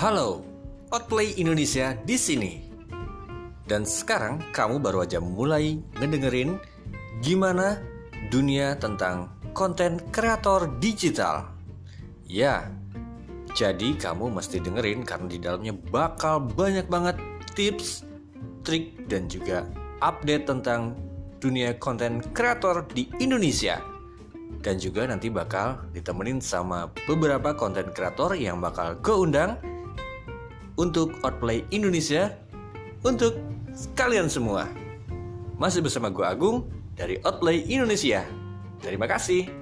Halo, Outplay Indonesia di sini. Dan sekarang kamu baru aja mulai ngedengerin gimana dunia tentang konten kreator digital. Ya, jadi kamu mesti dengerin karena di dalamnya bakal banyak banget tips, trik, dan juga update tentang dunia konten kreator di Indonesia. Dan juga nanti bakal ditemenin sama beberapa konten kreator yang bakal gue undang untuk Outplay Indonesia untuk kalian semua. Masih bersama gue Agung dari Outplay Indonesia. Terima kasih.